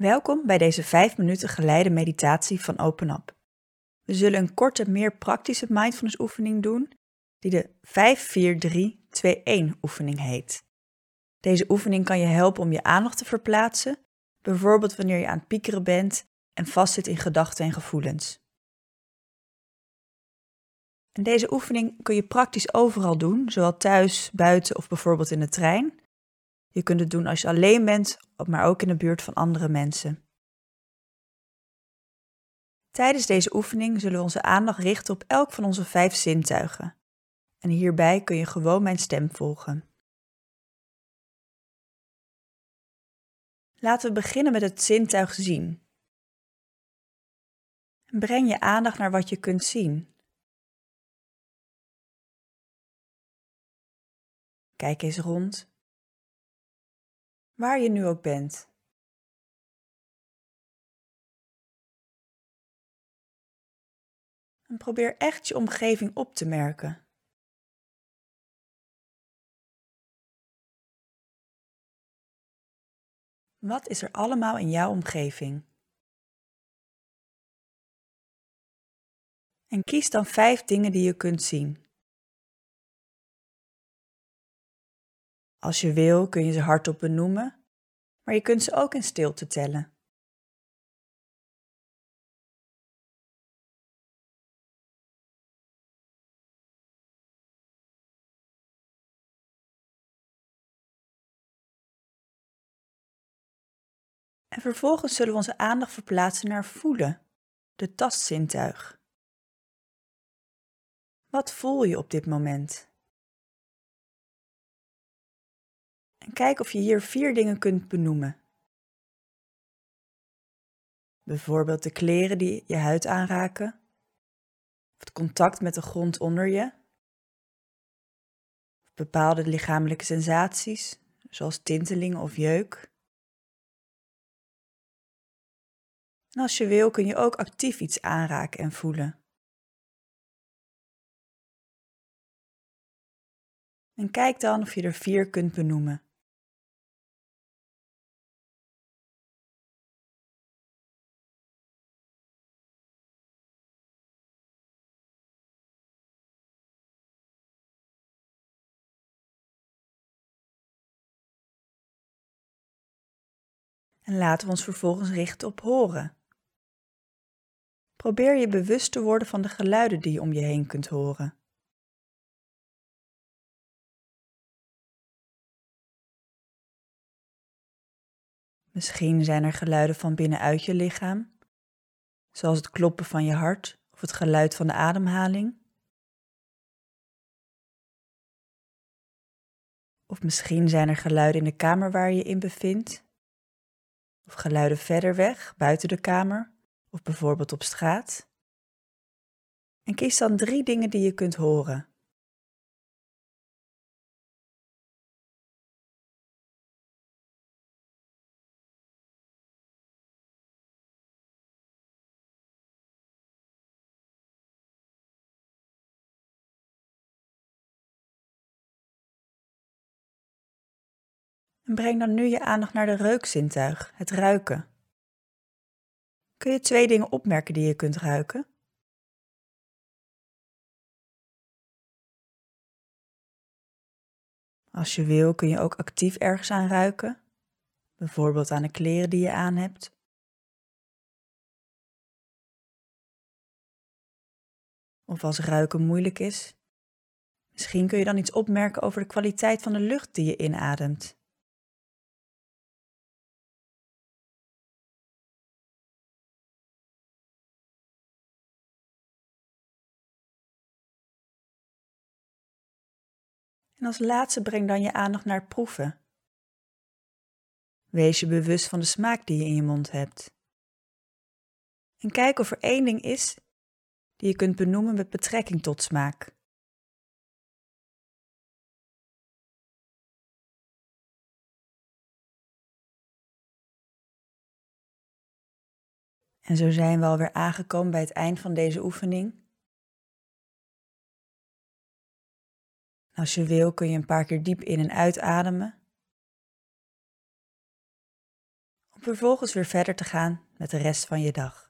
Welkom bij deze 5 minuten geleide meditatie van OpenUp. We zullen een korte, meer praktische mindfulness oefening doen die de 5-4-3-2-1 oefening heet. Deze oefening kan je helpen om je aandacht te verplaatsen, bijvoorbeeld wanneer je aan het piekeren bent en vastzit in gedachten en gevoelens. En deze oefening kun je praktisch overal doen, zowel thuis, buiten of bijvoorbeeld in de trein. Je kunt het doen als je alleen bent, maar ook in de buurt van andere mensen. Tijdens deze oefening zullen we onze aandacht richten op elk van onze vijf zintuigen. En hierbij kun je gewoon mijn stem volgen. Laten we beginnen met het zintuig zien. Breng je aandacht naar wat je kunt zien. Kijk eens rond waar je nu ook bent. En probeer echt je omgeving op te merken. Wat is er allemaal in jouw omgeving? En kies dan vijf dingen die je kunt zien. Als je wil kun je ze hardop benoemen, maar je kunt ze ook in stilte tellen. En vervolgens zullen we onze aandacht verplaatsen naar voelen, de tastzintuig. Wat voel je op dit moment? En kijk of je hier vier dingen kunt benoemen. Bijvoorbeeld de kleren die je huid aanraken, of het contact met de grond onder je, of bepaalde lichamelijke sensaties, zoals tintelingen of jeuk. En als je wil kun je ook actief iets aanraken en voelen. En kijk dan of je er vier kunt benoemen. En laten we ons vervolgens richten op horen. Probeer je bewust te worden van de geluiden die je om je heen kunt horen. Misschien zijn er geluiden van binnenuit je lichaam, zoals het kloppen van je hart of het geluid van de ademhaling. Of misschien zijn er geluiden in de kamer waar je je in bevindt, of geluiden verder weg, buiten de kamer of bijvoorbeeld op straat. En kies dan drie dingen die je kunt horen. Breng dan nu je aandacht naar de reukzintuig, het ruiken. Kun je twee dingen opmerken die je kunt ruiken? Als je wil kun je ook actief ergens aan ruiken, bijvoorbeeld aan de kleren die je aan hebt. Of als ruiken moeilijk is, misschien kun je dan iets opmerken over de kwaliteit van de lucht die je inademt. En als laatste breng dan je aandacht naar proeven. Wees je bewust van de smaak die je in je mond hebt. En kijk of er één ding is die je kunt benoemen met betrekking tot smaak. En zo zijn we alweer aangekomen bij het eind van deze oefening. Als je wil kun je een paar keer diep in en uitademen. om vervolgens weer verder te gaan met de rest van je dag.